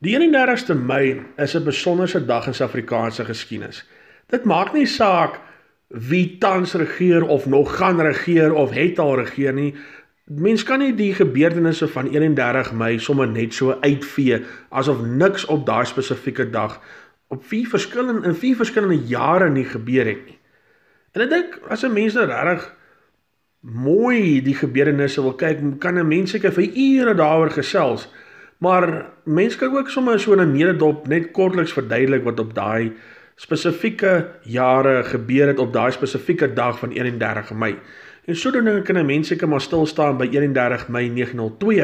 Die 31ste Mei is 'n besonderse dag in Suid-Afrikaanse geskiedenis. Dit maak nie saak wie tans regeer of nog gaan regeer of het al regeer nie. Mens kan nie die gebeurtenisse van 31 Mei sommer net so uitvee asof niks op daai spesifieke dag op vier verskillende in vier verskillende jare nie gebeur het nie. En ek dink as 'n mens nou regtig mooi die gebeurtenisse wil kyk, kan 'n mens seker vir ure daaroor gesels. Maar mense kan ook sommer so 'n nederdop net kortliks verduidelik wat op daai spesifieke jare gebeur het op daai spesifieke dag van 31 Mei. En sodoende kan 'n mens seker maar stil staan by 31 Mei 1902.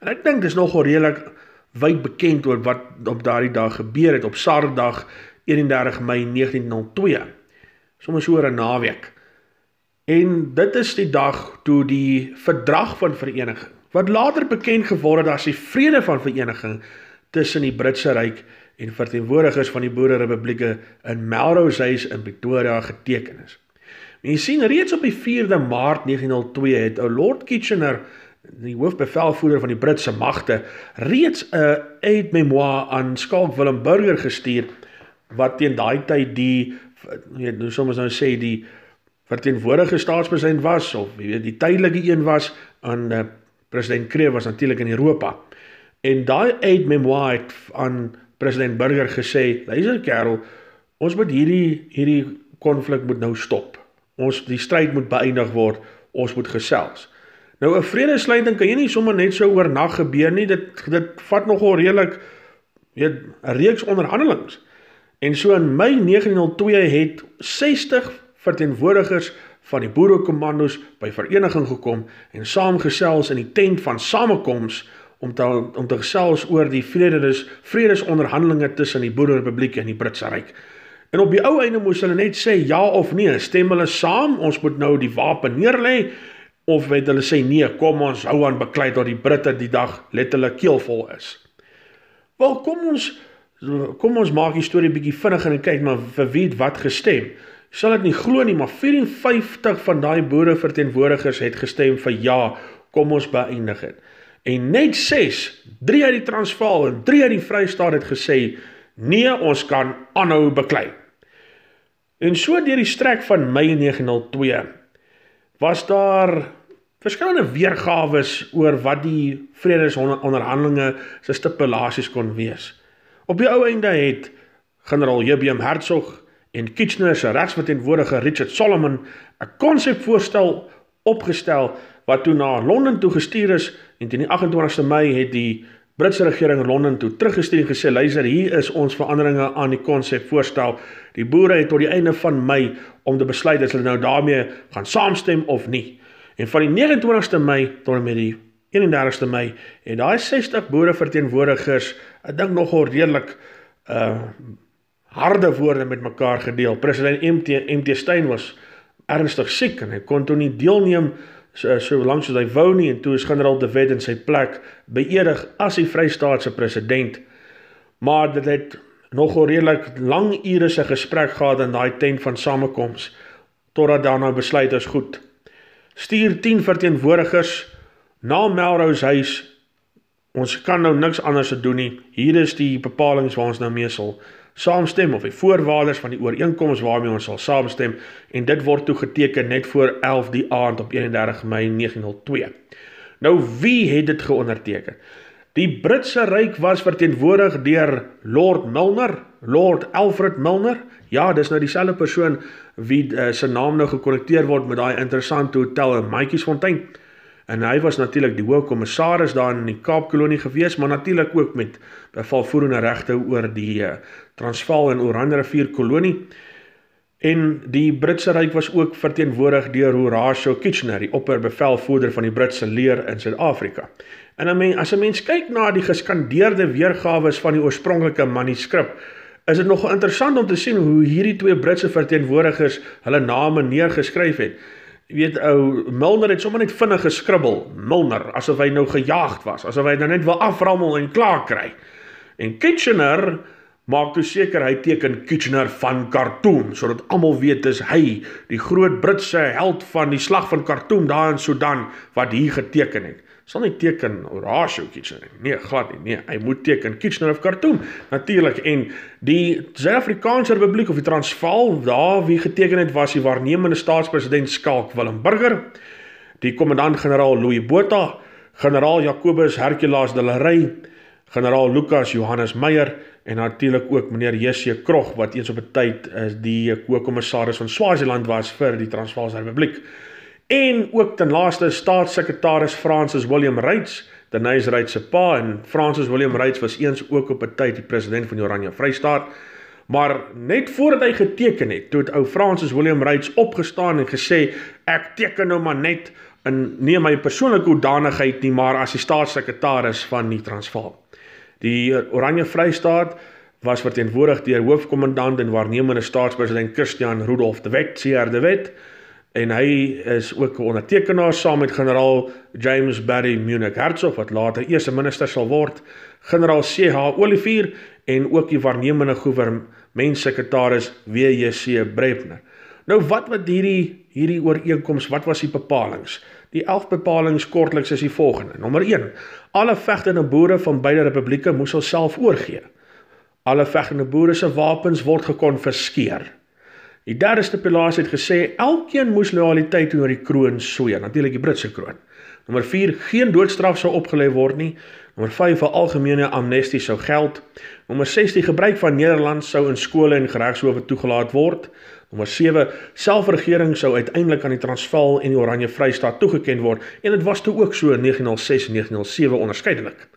En ek dink dis nogal redelik wyd bekend oor wat op daardie dag gebeur het op Saterdag 31 Mei 1902. Sommige so oor 'n naweek. En dit is die dag toe die verdrag van vereniging wat later bekend geword het as die Vrede van Vereniging tussen die Britse Ryk en verteenwoordigers van die Boererepublieke in Melrose House in Pretoria geteken is. Men sien reeds op die 4de Maart 1902 het ou Lord Kitchener, die hoofbevelvoerder van die Britse magte, reeds 'n aide memoire aan Skalk Willem Burger gestuur wat teen daai tyd die weet nou soms nou sê die verteenwoordigende staatspresident was of weet die tydelike een was aan uh, President Kreef was natuurlik in Europa. En daai aide memoire het aan president Burger gesê, "Luister kerel, ons moet hierdie hierdie konflik moet nou stop. Ons die stryd moet beëindig word. Ons moet gesels." Nou 'n vredesluiting kan jy nie sommer net so oornag gebeur nie. Dit dit vat nogal redelik weet 'n reeks onderhandelings. En so in Mei 1902 het 60 verteenwoordigers van die boerekommandos by vereniging gekom en saamgesels in die tent van samekoms om te om te gesels oor die vredes vredesonderhandelinge tussen die Boererepubliek en die Britse Ryk. En op die ou einde moes hulle net sê ja of nee, stem hulle saam, ons moet nou die wapen neerlê of weet hulle sê nee, kom ons hou aan beklei tot die Britte die dag letterlik keelvol is. Wel kom ons kom ons maak die storie bietjie vinniger en kyk maar vir wie wat gestem sal dit nie glo nie, maar 54 van daai boere verteenwoordigers het gestem vir ja, kom ons beëindig dit. En net 6, 3 uit die Transvaal en 3 uit die Vrystaat het gesê nee, ons kan aanhou beklei. En so deur die strek van Mei 1902 was daar verskillende weergawe oor wat die vredesonderhandelinge se stipulasies kon wees. Op die ou einde het generaal JBM Hertzog en Kitchener se regsverteenwoordiger Richard Solomon 'n konsepvoorstel opgestel wat toe na Londen toe gestuur is en teen die 28ste Mei het die Britse regering Londen toe teruggestuur en gesê luister hier is ons veranderinge aan die konsepvoorstel. Die boere het tot die einde van Mei om te besluit as hulle nou daarmee gaan saamstem of nie. En van die 29ste Mei tot en met die 31ste Mei het daai 60 boere verteenwoordigers, ek dink nogal redelik uh harde woorde met mekaar gedeel. President MT MT Steyn was ernstig siek en hy kon toe nie deelneem so, so lank soos hy wou nie en toe is generaal De Wet in sy plek beëdig as die Vrystaatse president. Maar dit het nogal redelik lang ure se gesprek gehad in daai tent van samekoms totdat daarna besluit is goed. Stuur 10 verteenwoordigers na Melrose huis. Ons kan nou niks anders doen nie. Hier is die bepalinge waar ons nou mee sal saamstem of die voorwaardes van die ooreenkoms waarmee ons sal saamstem en dit word toegeteken net voor 11 die aand op 31 Mei 1902. Nou wie het dit geonderteken? Die Britse ryk was verteenwoordig deur Lord Milner, Lord Alfred Milner. Ja, dis nou dieselfde persoon wie uh, se naam nou gekonnekteer word met daai interessante hotel in Matjiesfontein. En hy was natuurlik die hoofkommissaris daar in die Kaapkolonie gewees, maar natuurlik ook met bevalvoerende regte oor die uh, Transvaal en Oranje rivier kolonie. En die Britse ryk was ook verteenwoordig deur Horatio Kitchener, die opperbevelvoerder van die Britse leer in Suid-Afrika. En as 'n mens kyk na die geskandeerde weergawe van die oorspronklike manuskrip, is dit nogal interessant om te sien hoe hierdie twee Britse verteenwoordigers hulle name neergeskryf het. Weet ou Milner het sommer net vinnig geskribbel, Milner, asof hy nou gejaagd was, asof hy nou net wil aframmel en klaar kry. En Kitchener Maak toe seker hy teken Kitchener van Khartoum sodat almal weet dis hy, die groot Britse held van die slag van Khartoum daar in Sudan wat hier geteken het. Sal nie teken Horatio Kitchener nie. Nee, glad nie. Nee, hy moet teken Kitchener of Khartoum natuurlik en die Suid-Afrikaanse Republiek of die Transvaal, daar wie geteken het was die waarnemende staatspresident Skalk Willem Burger, die kommandant-generaal Louis Botha, generaal Jacobus Hercules de la Rey, generaal Lucas Johannes Meyer en natuurlik ook meneer J.C. Krog wat eens op 'n tyd is die ko-kommissaris van Swaziland was vir die Transvaalse Republiek. En ook ten laaste staatssekretaris Francis William Reitz, Denise Reitz se pa en Francis William Reitz was eens ook op 'n tyd die president van die Oranje Vrystaat. Maar net voordat hy geteken het, toe het ou Francis William Reitz opgestaan en gesê ek teken nou maar net in nie my persoonlike hoedanigheid nie, maar as die staatssekretaris van die Transvaal. Die Oranje Vrystaat was verteenwoordig deur hoofkommandant en waarnemende staatspresident Christian Rudolph de Wet, CR de Wet, en hy is ook 'n ondertekenaar saam met generaal James Barry Munich Hertzog wat later eerste minister sal word, generaal CH Olivier en ook die waarnemende goewermentssekretaris WJC Brepner. Nou wat wat hierdie hierdie ooreenkoms, wat was die bepalinge? Die 11 bepalinge kortliks is die volgende. Nommer 1: Alle vegtende boere van beide republieke moes hulself oorgee. Alle vegtende boere se wapens word gekonfiskeer. Die derde stipulasie het gesê elkeen moes loyaliteit teenoor die kroon sweer, natuurlik die Britse kroon. Nommer 4: Geen doodstraf sou opgelê word nie. Nommer 5: 'n algemene amnestie sou geld. Nommer 6: Die gebruik van Nederlands sou in skole en geregshowe toegelaat word. Nommer 7: Selfregering sou uiteindelik aan die Transvaal en die Oranje Vrystaat toegeken word en dit was toe ook so in 1906 en 1907 onderskeidelik.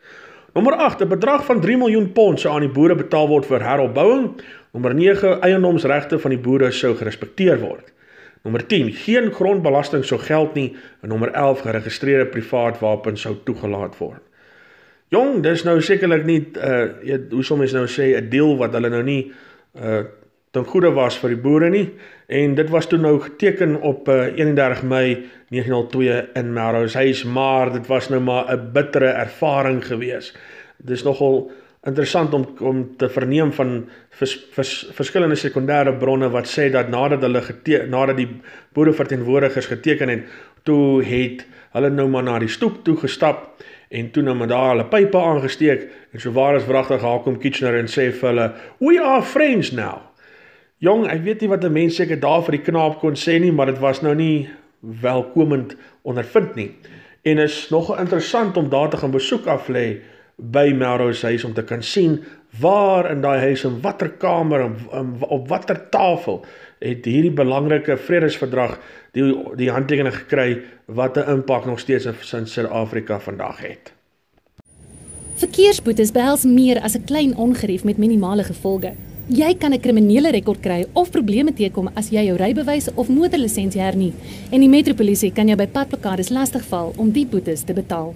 Nommer 8: 'n bedrag van 3 miljoen pond sou aan die boere betaal word vir heropbouing. Nommer 9: Eiendomsregte van die boere sou gerespekteer word. Nommer 10: Geen grondbelasting sou geld nie en nommer 11: Geregistreerde privaat wapens sou toegelaat word. Jong, dis nou sekerlik nie uh hoe sou mens nou sê 'n deal wat hulle nou nie uh ten goeie was vir die boere nie en dit was toe nou geteken op uh, eh, 31 Mei 1902 in Melrose House maar dit was nou maar 'n bittere ervaring gewees. Dis nogal interessant om om te verneem van vers, vers, verskillende sekondêre bronne wat sê dat nadat hulle nadat die boereverteenwoordigers geteken het, toe het hulle nou maar na die stoep toe gestap en toe nou maar daar hulle pype aangesteek en so waar is wragtig Hakom Kitchener en sê vir hulle we are friends now Jong, ek weet nie wat 'n mens seker daar vir die knaap kon sê nie, maar dit was nou nie welkomend ondervind nie. En is nog interessant om daar te gaan besoek af lê by Melrose huis om te kan sien waar in daai huis en watter kamer en, en op watter tafel het hierdie belangrike vredesverdrag die die handtekening gekry wat 'n impak nog steeds in Suid-Afrika vandag het. Verkeersboetes behels meer as 'n klein ongerief met minimale gevolge. Jy kan 'n kriminele rekord kry of probleme teekom as jy jou rybewys of motorlisensie hernie en die metropolisie kan jou by padplakkades lastigval om die boetes te betaal.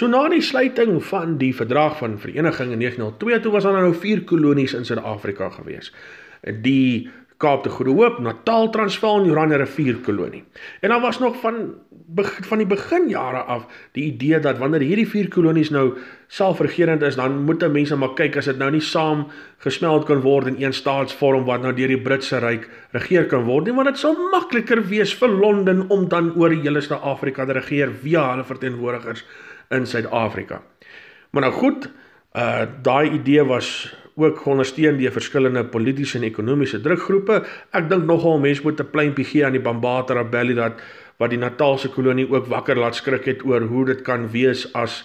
So na die sluiting van die verdrag van vereniging in 1902 toe was daar nou vier kolonies in Suid-Afrika gewees. Die Kaap te Goeie Hoop, Natal, Transvaal en Oranje rivier kolonie. En daar was nog van van die beginjare af die idee dat wanneer hierdie vier kolonies nou selfregerend is, dan moet mense maar kyk as dit nou nie saam gesmeld kan word in een staatsvorm wat nou deur die Britse ryk regeer kan word nie, want dit sou makliker wees vir Londen om dan oor die hele Suid-Afrika te regeer via hulle verteenwoordigers in Suid-Afrika. Maar nou goed, uh daai idee was ook ondersteun deur verskillende politieke en ekonomiese drukgroepe. Ek dink nogal mense moet 'n pleintjie gee aan die Bambata rebellie dat wat die Natalse kolonie ook wakker laat skrik het oor hoe dit kan wees as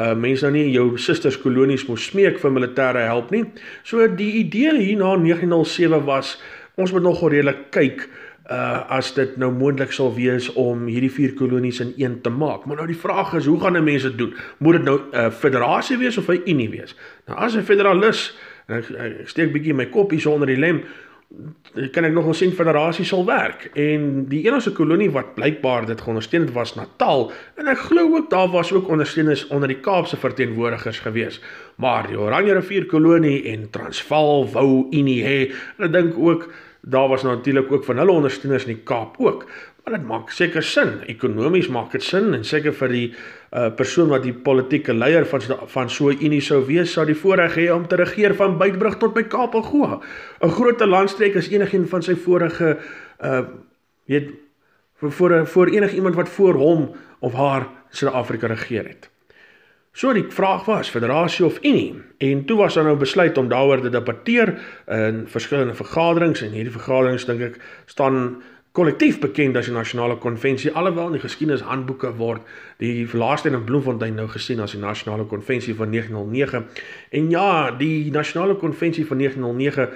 uh mense nou nie jou susters kolonies moet smeek vir militêre help nie. So die idee hier na 1907 was ons moet nogal redelik kyk uh as dit nou moontlik sal wees om hierdie vier kolonies in een te maak. Maar nou die vraag is, hoe gaan mense dit doen? Moet dit nou 'n uh, federasie wees of 'n unie wees? Nou as 'n federalis, ek, ek steek bietjie my kop hier onder die lem, kan ek nog wel sien federasie sal werk en die enigste kolonie wat blykbaar dit geondersteun het was Natal en ek glo ook daar was ook ondersteuners onder die Kaapse verteenwoordigers gewees maar die Oranje rivier kolonie en Transvaal wou Unie hê en ek dink ook daar was natuurlik ook van hulle ondersteuners in die Kaap ook maar dit maak seker sin ekonomies maak dit sin en seker vir die uh, persoon wat die politieke leier van van so 'n unie sou wees, sou die voorreg hê om te regeer van Beitbrug tot by Kaap en Goa. 'n Groot landstreek is enigiemand van sy vorige uh weet vir voor voor enigiemand wat voor hom of haar Suid-Afrika regeer het. So die vraag was federasie of unie en toe was daar nou besluit om daaroor te debatteer in verskillende vergaderings en hierdie vergaderings dink ek staan kollektief bekend as die nasionale konvensie alhoewel in die geskiedenishandboeke word die laaste in Bloemfontein nou gesien as die nasionale konvensie van 1909. En ja die nasionale konvensie van 1909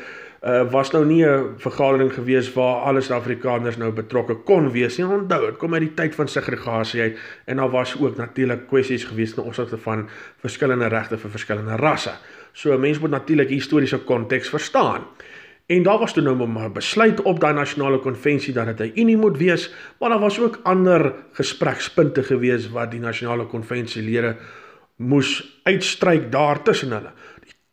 uh, was nou nie 'n vergadering gewees waar alle Suid-Afrikaners nou betrokke kon wees nie. Onthou dit kom uit die tyd van segregasie uit en daar was ook natuurlik kwessies gewees in opsigte van verskillende regte vir verskillende rasse. So 'n mens moet natuurlik historiese konteks verstaan. En daar was toe nou maar besluit op daai nasionale konvensie dat dit 'n unie moet wees, maar daar was ook ander gesprekspunte gewees wat die nasionale konvensielede moes uitstryk daartussen hulle.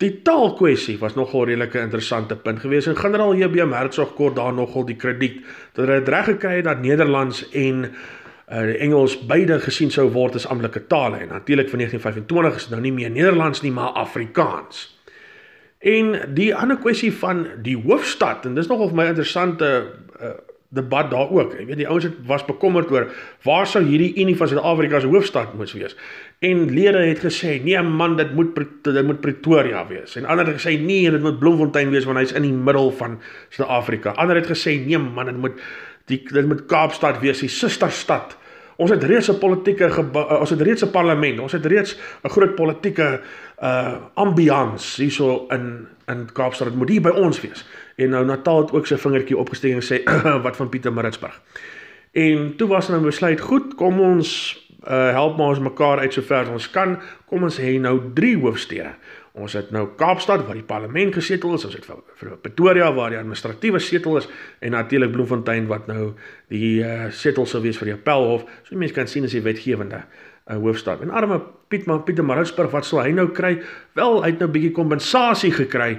Die, taalkwessie was nogal redelike interessante punt geweest en generaal JB Hertzog kort daar nogal die krediet dat hy dit reg gekry het dat Nederlands en uh, Engels beide gesien sou word as amptelike tale en natuurlik van 1925 is dit nou nie meer Nederlands nie maar Afrikaans. En die ander kwessie van die hoofstad en dis nogal vir my interessante uh, debat daar ook. Ek weet die ouens was bekommerd oor waar sou hierdie Unie van Suid-Afrika se hoofstad moet wees. En lede het gesê, "Nee man, dit moet dit moet Pretoria wees." En ander het gesê, "Nee, dit moet Bloemfontein wees want hy's in die middel van Suid-Afrika." Ander het gesê, "Nee man, dit moet die dit moet Kaapstad wees, die susterstad." Ons het reeds 'n politieke uh, ons het reeds 'n parlement, ons het reeds 'n groot politieke uh ambiance hierso in in Kaapstad. Dit moet hier by ons wees. En nou Natal het ook sy vingertjie opgesteek en sê wat van Pieter Maritzburg. En toe was hulle nou besluit, goed, kom ons uh help maar ons mekaar uit sover ons kan. Kom ons hê nou drie hoofstede. Ons het nou Kaapstad waar die parlement gesetel is, ons het vir Pretoria waar die administratiewe setel is en natuurlik Bloemfontein wat nou die uh, setel sou wees vir die appelhof. So mense kan sien as die wetgewende uh, hoofstad. En arme Piet maar Pieter Maritzburg wat sou hy nou kry? Wel, hy het nou 'n bietjie kompensasie gekry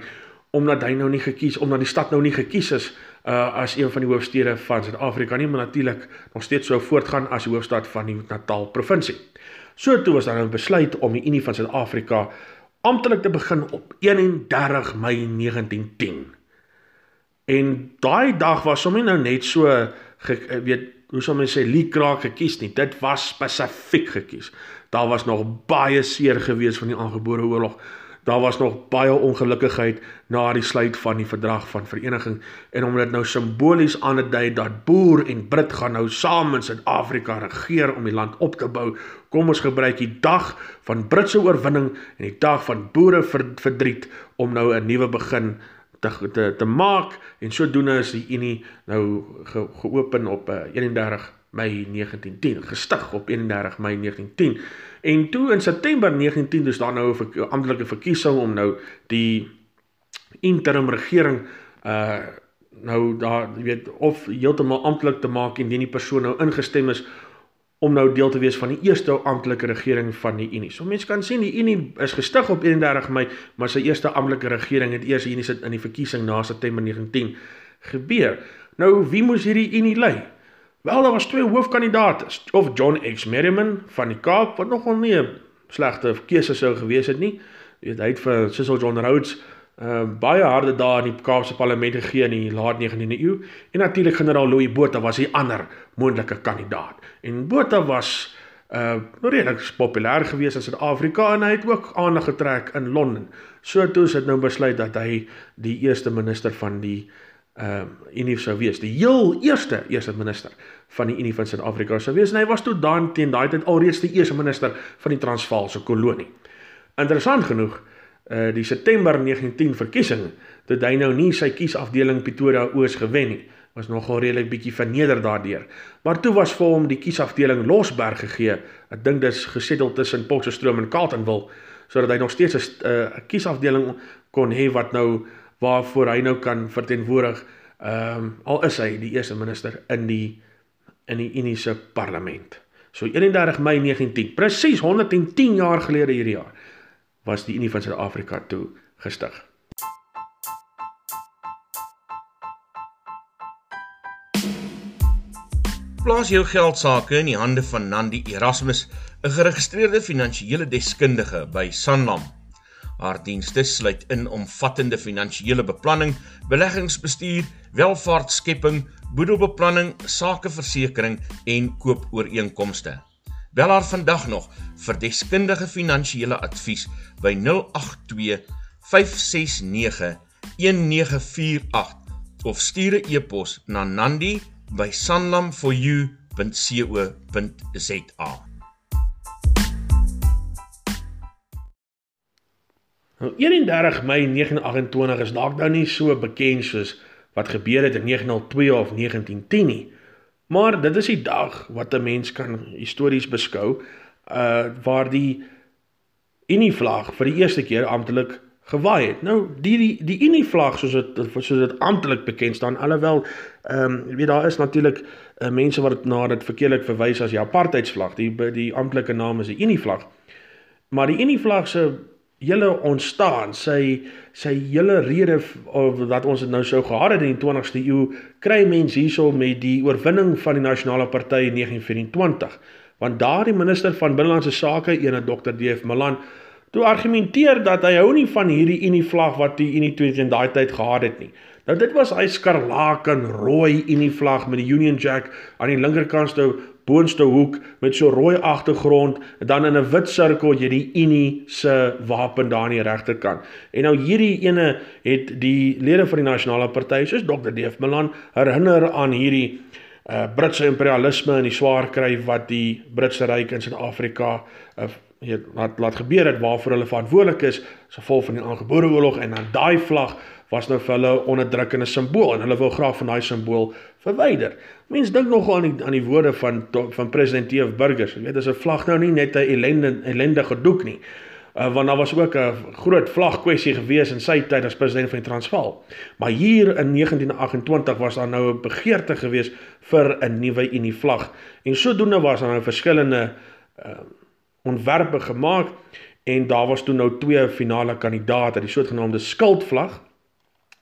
omdat hy nou nie gekies omdat die stad nou nie gekies is uh as een van die hoofstede van Suid-Afrika nie, maar natuurlik nog steeds sou voortgaan as die hoofstad van die Natal provinsie. So toe was daar 'n besluit om die Unie van Suid-Afrika amptelik te begin op 31 Mei 1910. En daai dag was sommer nou net so ge, weet hoe sou mens sê liekraak gekies nie. Dit was spesifiek gekies. Daar was nog baie seer gewees van die aangebore oorlog. Daar was nog baie ongelukkigheid na die sluit van die verdrag van vereniging. En om dit nou simbolies aan te dui dat boer en Brit gaan nou saam in Suid-Afrika regeer om die land op te bou, kom ons gebruik die dag van Britse oorwinning en die dag van boere verdriet om nou 'n nuwe begin te te te maak. En sodoende is die Unie nou ge, geopen op 31 eh, Mei 1910 gestig op 31 Mei 1910 En toe in September 1910 is daar nou 'n amptelike verkiesing om nou die interim regering uh nou daar jy weet of heeltemal amptelik te maak indien die persoon nou ingestem is om nou deel te wees van die eerste amptelike regering van die Unie. So mense kan sien die Unie is gestig op 31 Mei, maar sy eerste amptelike regering het eers hier in die verkiesing na September 1910 gebeur. Nou wie moes hierdie Unie lei? Wel daar was twee hoofkandidate, of John H Merriman van die Kaap wat nogal nie 'n slegte keuse sou gewees het nie. Jy weet hy het vir Cecil John Rhodes uh, baie harde dae in die Kaapse parlement gegee in die laat 19de eeu en natuurlik generaal Louis Botha was die ander moontlike kandidaat. En Botha was uh redelik populêr gewees in Suid-Afrika en hy het ook aandag getrek in Londen. So toe is dit nou besluit dat hy die eerste minister van die ehm uh, Unie sou wees, die heel eerste eerste minister van die Unie van Suid-Afrika sou wees en hy was tot dan teen daai tyd alreeds die eerste minister van die Transvaalse kolonie. Interessant genoeg, eh uh, die September 1910 verkiesing, toe hy nou nie sy kiesafdeling Pretoria Oos gewen nie, was nogal redelik bietjie verneder daardeur. Maar toe was vir hom die kiesafdeling Losberg gegee. Ek dink dis gesettel tussen Potchefstroom en Carletonville sodat hy nog steeds 'n uh, kiesafdeling kon hê wat nou waarvoor hy nou kan verteenwoordig ehm um, al is hy die eerste minister in die in die Unie se parlement. So 31 Mei 1910, presies 110 jaar gelede hierdie jaar, was die Unie van Suid-Afrika toe gestig. Plaas jou geld sake in die hande van Nandi Erasmus, 'n geregistreerde finansiële deskundige by Sanlam. Haar dienste sluit in omvattende finansiële beplanning, beleggingsbestuur, welvaartskepping, boedelbeplanning, sakeversekering en koopooreenkomste. Bel haar vandag nog vir deskundige finansiële advies by 082 569 1948 of stuur 'n e-pos na nandi Nou 31 Mei 1928 is dalk nou nie so bekend soos wat gebeur het in 1902 of 1910 nie. Maar dit is die dag wat 'n mens kan histories beskou uh waar die Unie vlag vir die eerste keer amptelik gewaai het. Nou die die die Unie vlag soos dit soos dit amptelik bekend staan alhoewel ehm um, jy weet daar is natuurlik uh, mense wat na dit verkeerlik verwys as die apartheidsvlag. Die die amptelike naam is die Unie vlag. Maar die Unie vlag se hele ontstaan, sy sy hele rede of wat ons dit nou sou gehad het in die 20ste eeu, kry mense hierso met die oorwinning van die Nasionale Party in 1924. Want daardie minister van binnelandse sake, ene Dr. D.F. Malan, toe argumenteer dat hy hou nie van hierdie Unie vlag wat die Unie 2 in daai tyd gehad het nie. Nou dit was hy skarlaken rooi Unie vlag met die Union Jack aan die linkerkant toe boonste hoek met so rooi agtergrond en dan in 'n wit sirkel jy die Unie se wapen daar aan die regterkant. En nou hierdie ene het die lede van die nasionale party soos Dr. D.F. Malan herinner aan hierdie uh, Britse imperialisme en die swaar kry wat die Britse ryk in Suid-Afrika uh, laat laat gebeur het waarvoor hulle verantwoordelik is as gevolg van die aangebore oorlog en dan daai vlag was nou vir hulle onderdrukkende simbool en hulle wou graag van daai simbool verwyder. Mense dink nog aan die aan die woorde van van president T.F. Burgers. Jy weet, dis 'n vlag nou nie net 'n ellende ellendige doek nie. Uh, want daar was ook 'n groot vlag kwessie gewees in sy tyd as president van die Transvaal. Maar hier in 1928 was daar nou 'n begeerte gewees vir 'n nuwe Unie vlag. En sodoende was daar nou verskillende uh, ontwerpe gemaak en daar was toe nou twee finale kandidaate, die sogenaamde skildvlag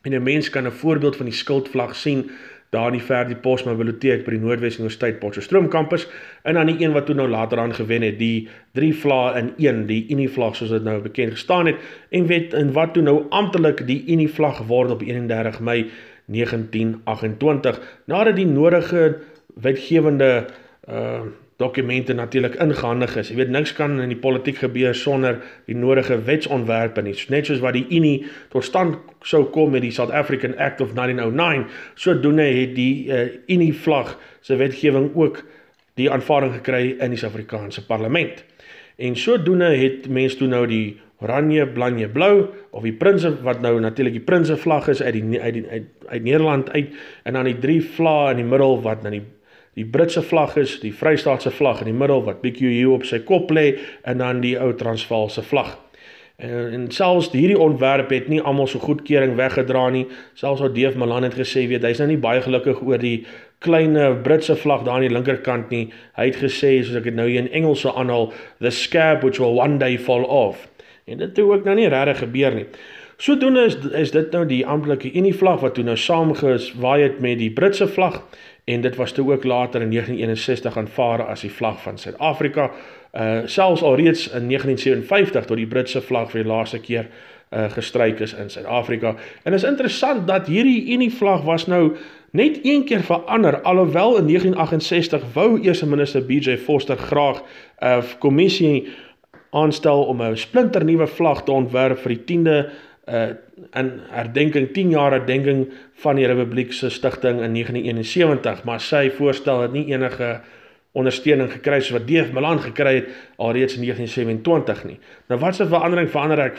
En 'n mens kan 'n voorbeeld van die skildvlag sien daar in die Verdie Posma Biblioteek by die Noordwes Universiteit Potchefstroom kampus en dan die een wat toe nou later aan gewen het, die drie vlae in een, die Unie vlag soos dit nou bekend gestaan het en wet en wat toe nou amptelik die Unie vlag geword op 31 Mei 1928 nadat die nodige wetgewende uh dokumente natuurlik ingehandig is. Jy weet niks kan in die politiek gebeur sonder die nodige wetsontwerpe nie. Net soos wat die Unie tot stand sou kom met die South African Act of 1909, sodoende het die uh, Unie vlag se wetgewing ook die aanvaarding gekry in die Suid-Afrikaanse parlement. En sodoende het mense toe nou die oranje, blanje, blou of die prinse wat nou natuurlik die prinse vlag is uit die uit die uit, uit Nederland uit en dan die drie vlae in die middel wat dan die die Britse vlag is, die Vrystaatse vlag in die middel wat BQU op sy kop lê en dan die ou Transvaalse vlag. En, en selfs hierdie ontwerp het nie almal so goedkeuring weggedra nie. Selfs ou Deef Malan het gesê, weet hy's nou nie baie gelukkig oor die klein Britse vlag daar aan die linkerkant nie. Hy het gesê soos ek dit nou hier in Engels sou aanhaal, the scab which will one day fall off. En dit het ook nou nie regtig gebeur nie. Sodoende is is dit nou die amptelike Unie vlag wat toe nou saamgewaai het met die Britse vlag en dit was toe ook later in 1961 aanvaar as die vlag van Suid-Afrika. Uh selfs alreeds in 1957 tot die Britse vlag vir die laaste keer uh gestryk is in Suid-Afrika. En is interessant dat hierdie Unie vlag was nou net een keer verander alhoewel in 1968 wou eerste minister BJ Foster graag 'n uh, kommissie aanstel om 'n splinternuwe vlag te ontwerp vir die 10de uh in herdenking 10 jaar herdenking van die republiek se stigting in 1971 maar sy voorstel het nie enige ondersteuning gekry soos wat Deef Milan gekry het alreeds in 1927 nie. Nou wat se verandering verander ek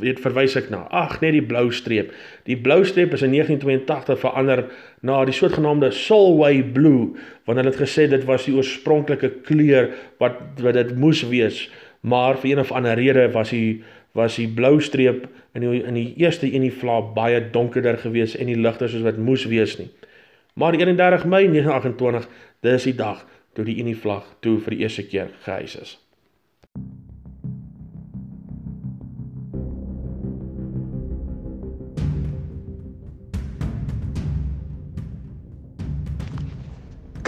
weet verwys ek na? Ag, net die blou streep. Die blou streep is in 1982 verander na die sogenaamde Solway Blue want hulle het gesê dit was die oorspronklike kleur wat wat dit moes wees, maar vir een of ander rede was die was die blou streep in die in die eerste Unie vlag baie donkerder geweest en die ligter soos wat moes wees nie. Maar 31 Mei 1928, dis die dag toe die Unie vlag toe vir die eerste keer gehys is.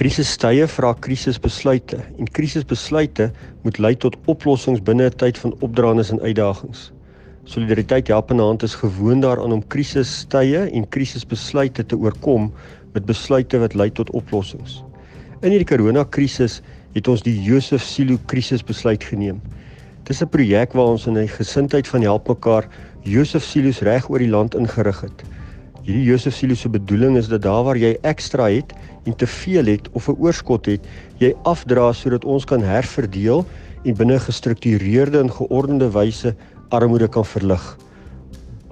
Krisistye vra krisisbesluite en krisisbesluite moet lei tot oplossings binne 'n tyd van opdraandes en uitdagings. Solidariteit help in hand is gewoond daaraan om krisistye en krisisbesluite te oorkom met besluite wat lei tot oplossings. In hierdie koronakrisis het ons die Josef Silo krisisbesluit geneem. Dis 'n projek waar ons in 'n gesindheid van help mekaar Josef Silos reg oor die land ingerig het. Hierdie Josef Silo se bedoeling is dat daar waar jy ekstra het en te veel het of 'n oorskot het, jy afdra sodat ons kan herverdeel en binne gestruktureerde en geordende wyse armoede kan verlig.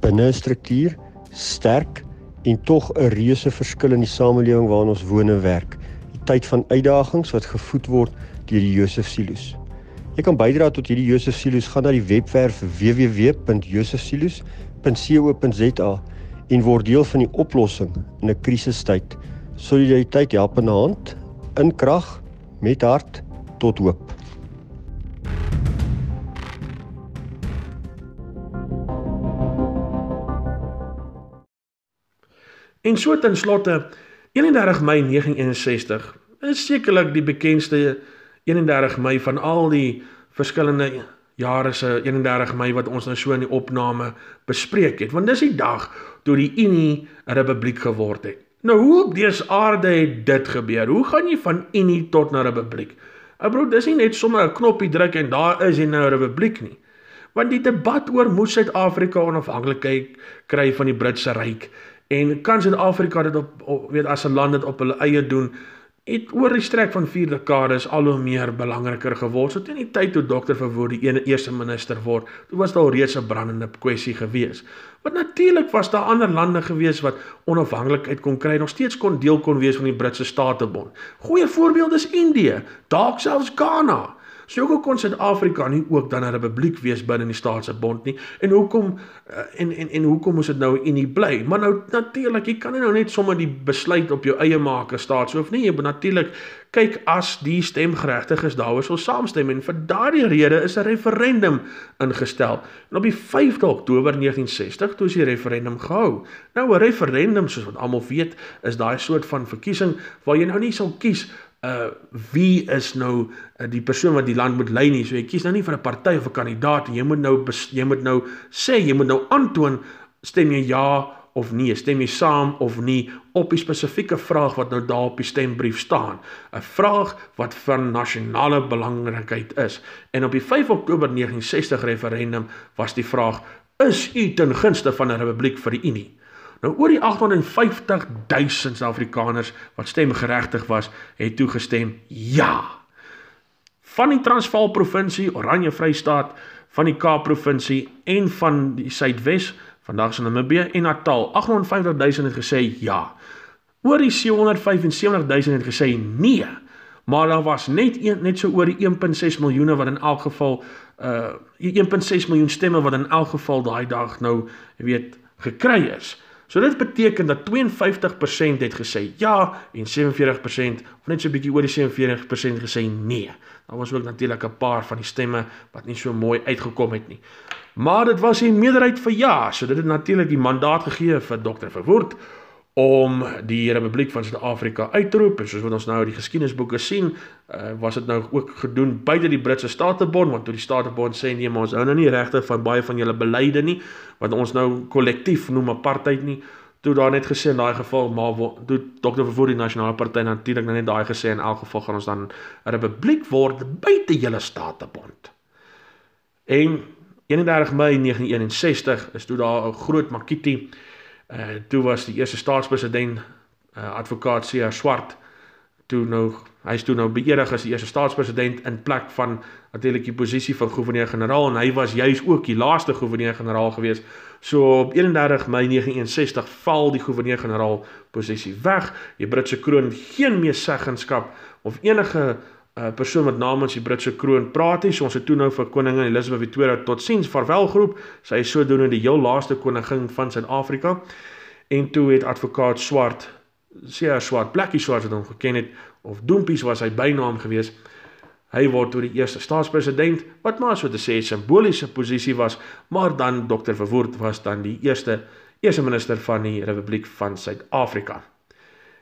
Binne 'n struktuur sterk en tog 'n reuse verskil in die samelewing waarin ons woon en werk. Die tyd van uitdagings wat gevoed word deur die Josef Silos. Jy kan bydra tot hierdie Josef Silos gaan na die webwerf www.josefsilos.co.za en word deel van die oplossing in 'n krisistyd. Solidariteit help in hand, in krag, met hart tot hoop. En so ten slotte 31 Mei 1961 is sekerlik die bekendste 31 Mei van al die verskillende jare se 31 Mei wat ons nou so in die opname bespreek het want dis die dag toe die Unie 'n republiek geword het. Nou hoe op dese aarde het dit gebeur? Hoe gaan jy van Unie tot na republiek? Ou bro, dis nie net sommer 'n knoppie druk en daar is jy nou 'n republiek nie. Want die debat oor moet Suid-Afrika onafhanklikheid kry van die Britse ryk en kan Suid-Afrika dit op, op weet as 'n land dit op hulle eie doen het oor die strek van 4 dekades al hoe meer belangriker geword. So teen die tyd toe dokter Verwoerd die ene eerste minister word, toe was daar reeds 'n brandende kwessie gewees. Want natuurlik was daar ander lande gewees wat onafhanklikheid kon kry, nog steeds kon deel kon wees van die Britse Statebond. Goeie voorbeeld is Indië, dalk selfs Ghana. So hoekom kon Suid-Afrika nie ook dan 'n republiek wees binne die staatsbond nie? En hoekom uh, en en en hoekom moes dit nou Unie bly? Maar nou natuurlik, jy kan nie nou net sommer die besluit op jou eie maak as staatshoof nie. Jy moet natuurlik kyk as die stemgeregtig is daaroor sal saamstem en vir daardie rede is 'n referendum ingestel. En op die 5de Oktober 1960 toe is die referendum gehou. Nou 'n referendum soos wat almal weet, is daai soort van verkiesing waar jy nou nie sal kies uh wie is nou uh, die persoon wat die land moet lei nie. So jy kies nou nie vir 'n party of 'n kandidaat nie. Jy moet nou jy moet nou sê, jy moet nou aantoon stem jy ja of nee, stem jy saam of nie op die spesifieke vraag wat nou daar op die stembrief staan. 'n Vraag wat van nasionale belangrikheid is. En op die 5 Oktober 1960 referendum was die vraag: Is u ten gunste van 'n republiek vir die Unie? Nou oor die 850 000 Suid-Afrikaners wat stemgeregtig was, het toegestem ja. Van die Transvaal provinsie, Oranje Vrystaat, van die Kaap provinsie en van die Suidwes, vandag is Namibië en Natal, 850 000 het gesê ja. Oor die 775 000 het gesê nee. Maar daar was net een, net so oor die 1.6 miljoene wat in elk geval uh 1.6 miljoen stemme wat in elk geval daai dag nou, jy weet, gekry is. So dit beteken dat 52% het gesê ja en 47% of net so 'n bietjie oor die 47% gesê nee. Daar was ook natuurlik 'n paar van die stemme wat nie so mooi uitgekom het nie. Maar dit was 'n meerderheid vir ja, so dit het natuurlik die mandaat gegee vir Dr. Verwoerd om die Republiek van Suid-Afrika uit te roep en soos wat ons nou uit die geskiedenisboeke sien, uh, was dit nou ook gedoen buite die Britse Statebond want toe die Statebond sê nee, maar ons hou nou nie regtig van baie van julle beleide nie wat ons nou kollektief noem apartheid nie. Toe daar net gesê in daai geval maar toe Dr. Verwoerd die nasionale party natuurlik nou net daai gesê in elk geval gaan ons dan 'n republiek word buite julle Statebond. En 31 Mei 1961 is toe daar 'n groot makiti Uh toe was die eerste staatspresident uh advokaat C.R. Swart toe nou hy's toe nou beëdig as die eerste staatspresident in plek van natuurlik die posisie van goewerneur-generaal en hy was juis ook die laaste goewerneur-generaal gewees. So op 31 Mei 1961 val die goewerneur-generaal posisie weg. Die Britse kroon geen meer seggenskap of enige 'n persoon wat namens die Britse kroon praat nie. So ons het toe nou vir koningin Elizabeth Victoria totsiens vaarwel geroep. Sy is sodoende die heel laaste koningin van Suid-Afrika. En toe het advokaat Swart, Seer Swart, Blackie Swart wat hom geken het of Doempies was sy bynaam gewees. Hy word toe die eerste staatspresident wat maar so te sê simboliese posisie was, maar dan Dr. Verwoerd was dan die eerste eerste minister van die Republiek van Suid-Afrika.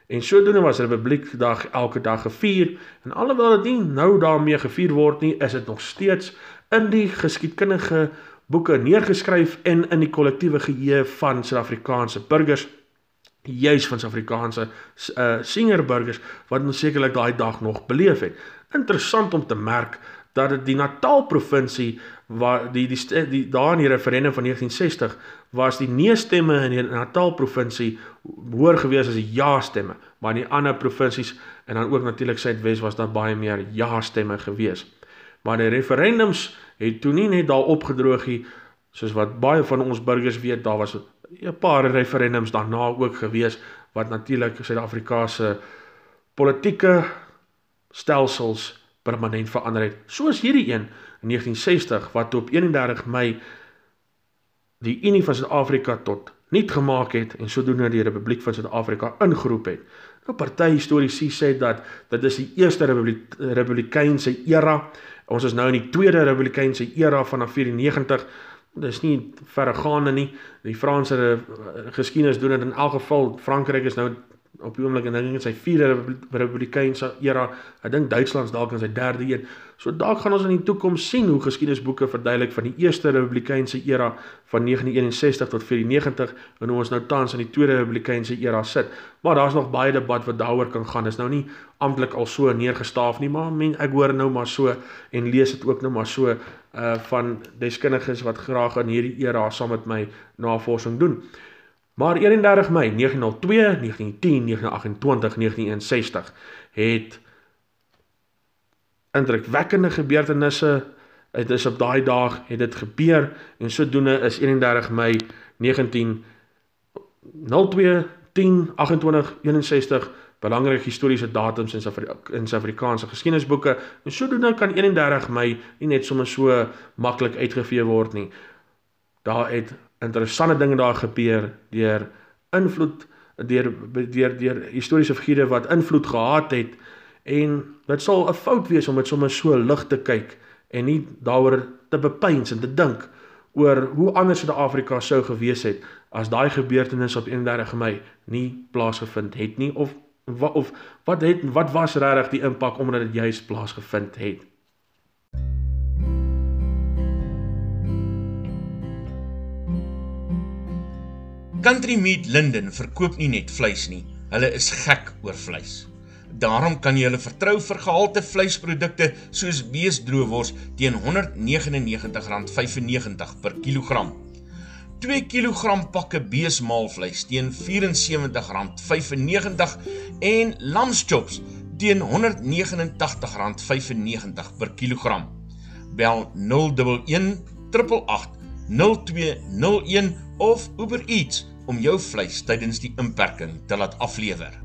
En sodoende was Republiekdag elke dag gevier en alhoewel dit nie nou daarmee gevier word nie, is dit nog steeds in die geskiedkundige boeke neergeskryf en in die kollektiewe geheue van Suid-Afrikaanse burgers juis van Suid-Afrikaanse uh, senior burgers wat ons sekerlik daai dag nog beleef het. Interessant om te merk dat dit die Natal provinsie waar die die, die, die daar in die referendum van 1960 was die nee stemme in die Natal provinsie hoër gewees as die ja stemme, maar in die ander provinsies en dan ook natuurlik Suidwes was daar baie meer ja stemme gewees. Maar die referendums het toe nie net daar opgedroog nie soos wat baie van ons burgers weet, daar was 'n paar referendums daarna ook gewees wat natuurlik Suid-Afrika se politieke stelsels permanent verander het. Soos hierdie een in 1960 wat op 31 Mei die Unie van Suid-Afrika tot niet gemaak het en sodoende die Republiek van Suid-Afrika ingeroep het. Nou party historiese sê dat dit is die eerste republiek, republikeinse era. Ons is nou in die tweede republikeinse era vanaf 94. Dis nie verregaande nie. Die Franse geskiedenis doen dit in elk geval. Frankryk is nou op die oomblik en dink in sy vierde republikeinse era. Ek dink Duitsland dalk in sy derde een. So dalk gaan ons in die toekoms sien hoe geskiedenisboeke verduidelik van die eerste republikeinse era van 1961 tot 94 en hoe ons nou tans in die tweede republikeinse era sit. Maar daar's nog baie debat wat daaroor kan gaan. Dis nou nie amptelik al so neergestaaf nie, maar men ek hoor nou maar so en lees dit ook nou maar so uh van deskundiges wat graag in hierdie era saam met my navorsing doen. Maar 31 Mei 1902, 1910, 1928, 1961 het indrukwekkende gebeurtenisse dit is op daai dag het dit gebeur en sodoende is 31 Mei 1902 10 28 61 belangrike historiese datums in Suid-Afrikaanse geskiedenisboeke en sodoende kan 31 Mei nie net sommer so maklik uitgevee word nie. Daar het interessante dinge daar gebeur deur invloed deur deur deur historiese figure wat invloed gehad het en dit sal 'n fout wees om dit sommer so lig te kyk en nie daaroor te bepeins en te dink oor hoe anders Suid-Afrika sou gewees het as daai gebeurtenis op 31 Mei nie plaasgevind het nie of of wat het wat was regtig die impak omdat dit juis plaasgevind het Country Meat Linden verkoop nie net vleis nie, hulle is gek oor vleis. Daarom kan jy hulle vertrou vir gehalte vleisprodukte soos beesdroewors teen R199.95 per kilogram. 2 kg pakke beesmaalvleis teen R74.95 en lamschops teen R189.95 per kilogram. Bel 011 888 0201 of Uber Eats om jou vleis tydens die inperking te laat aflewer.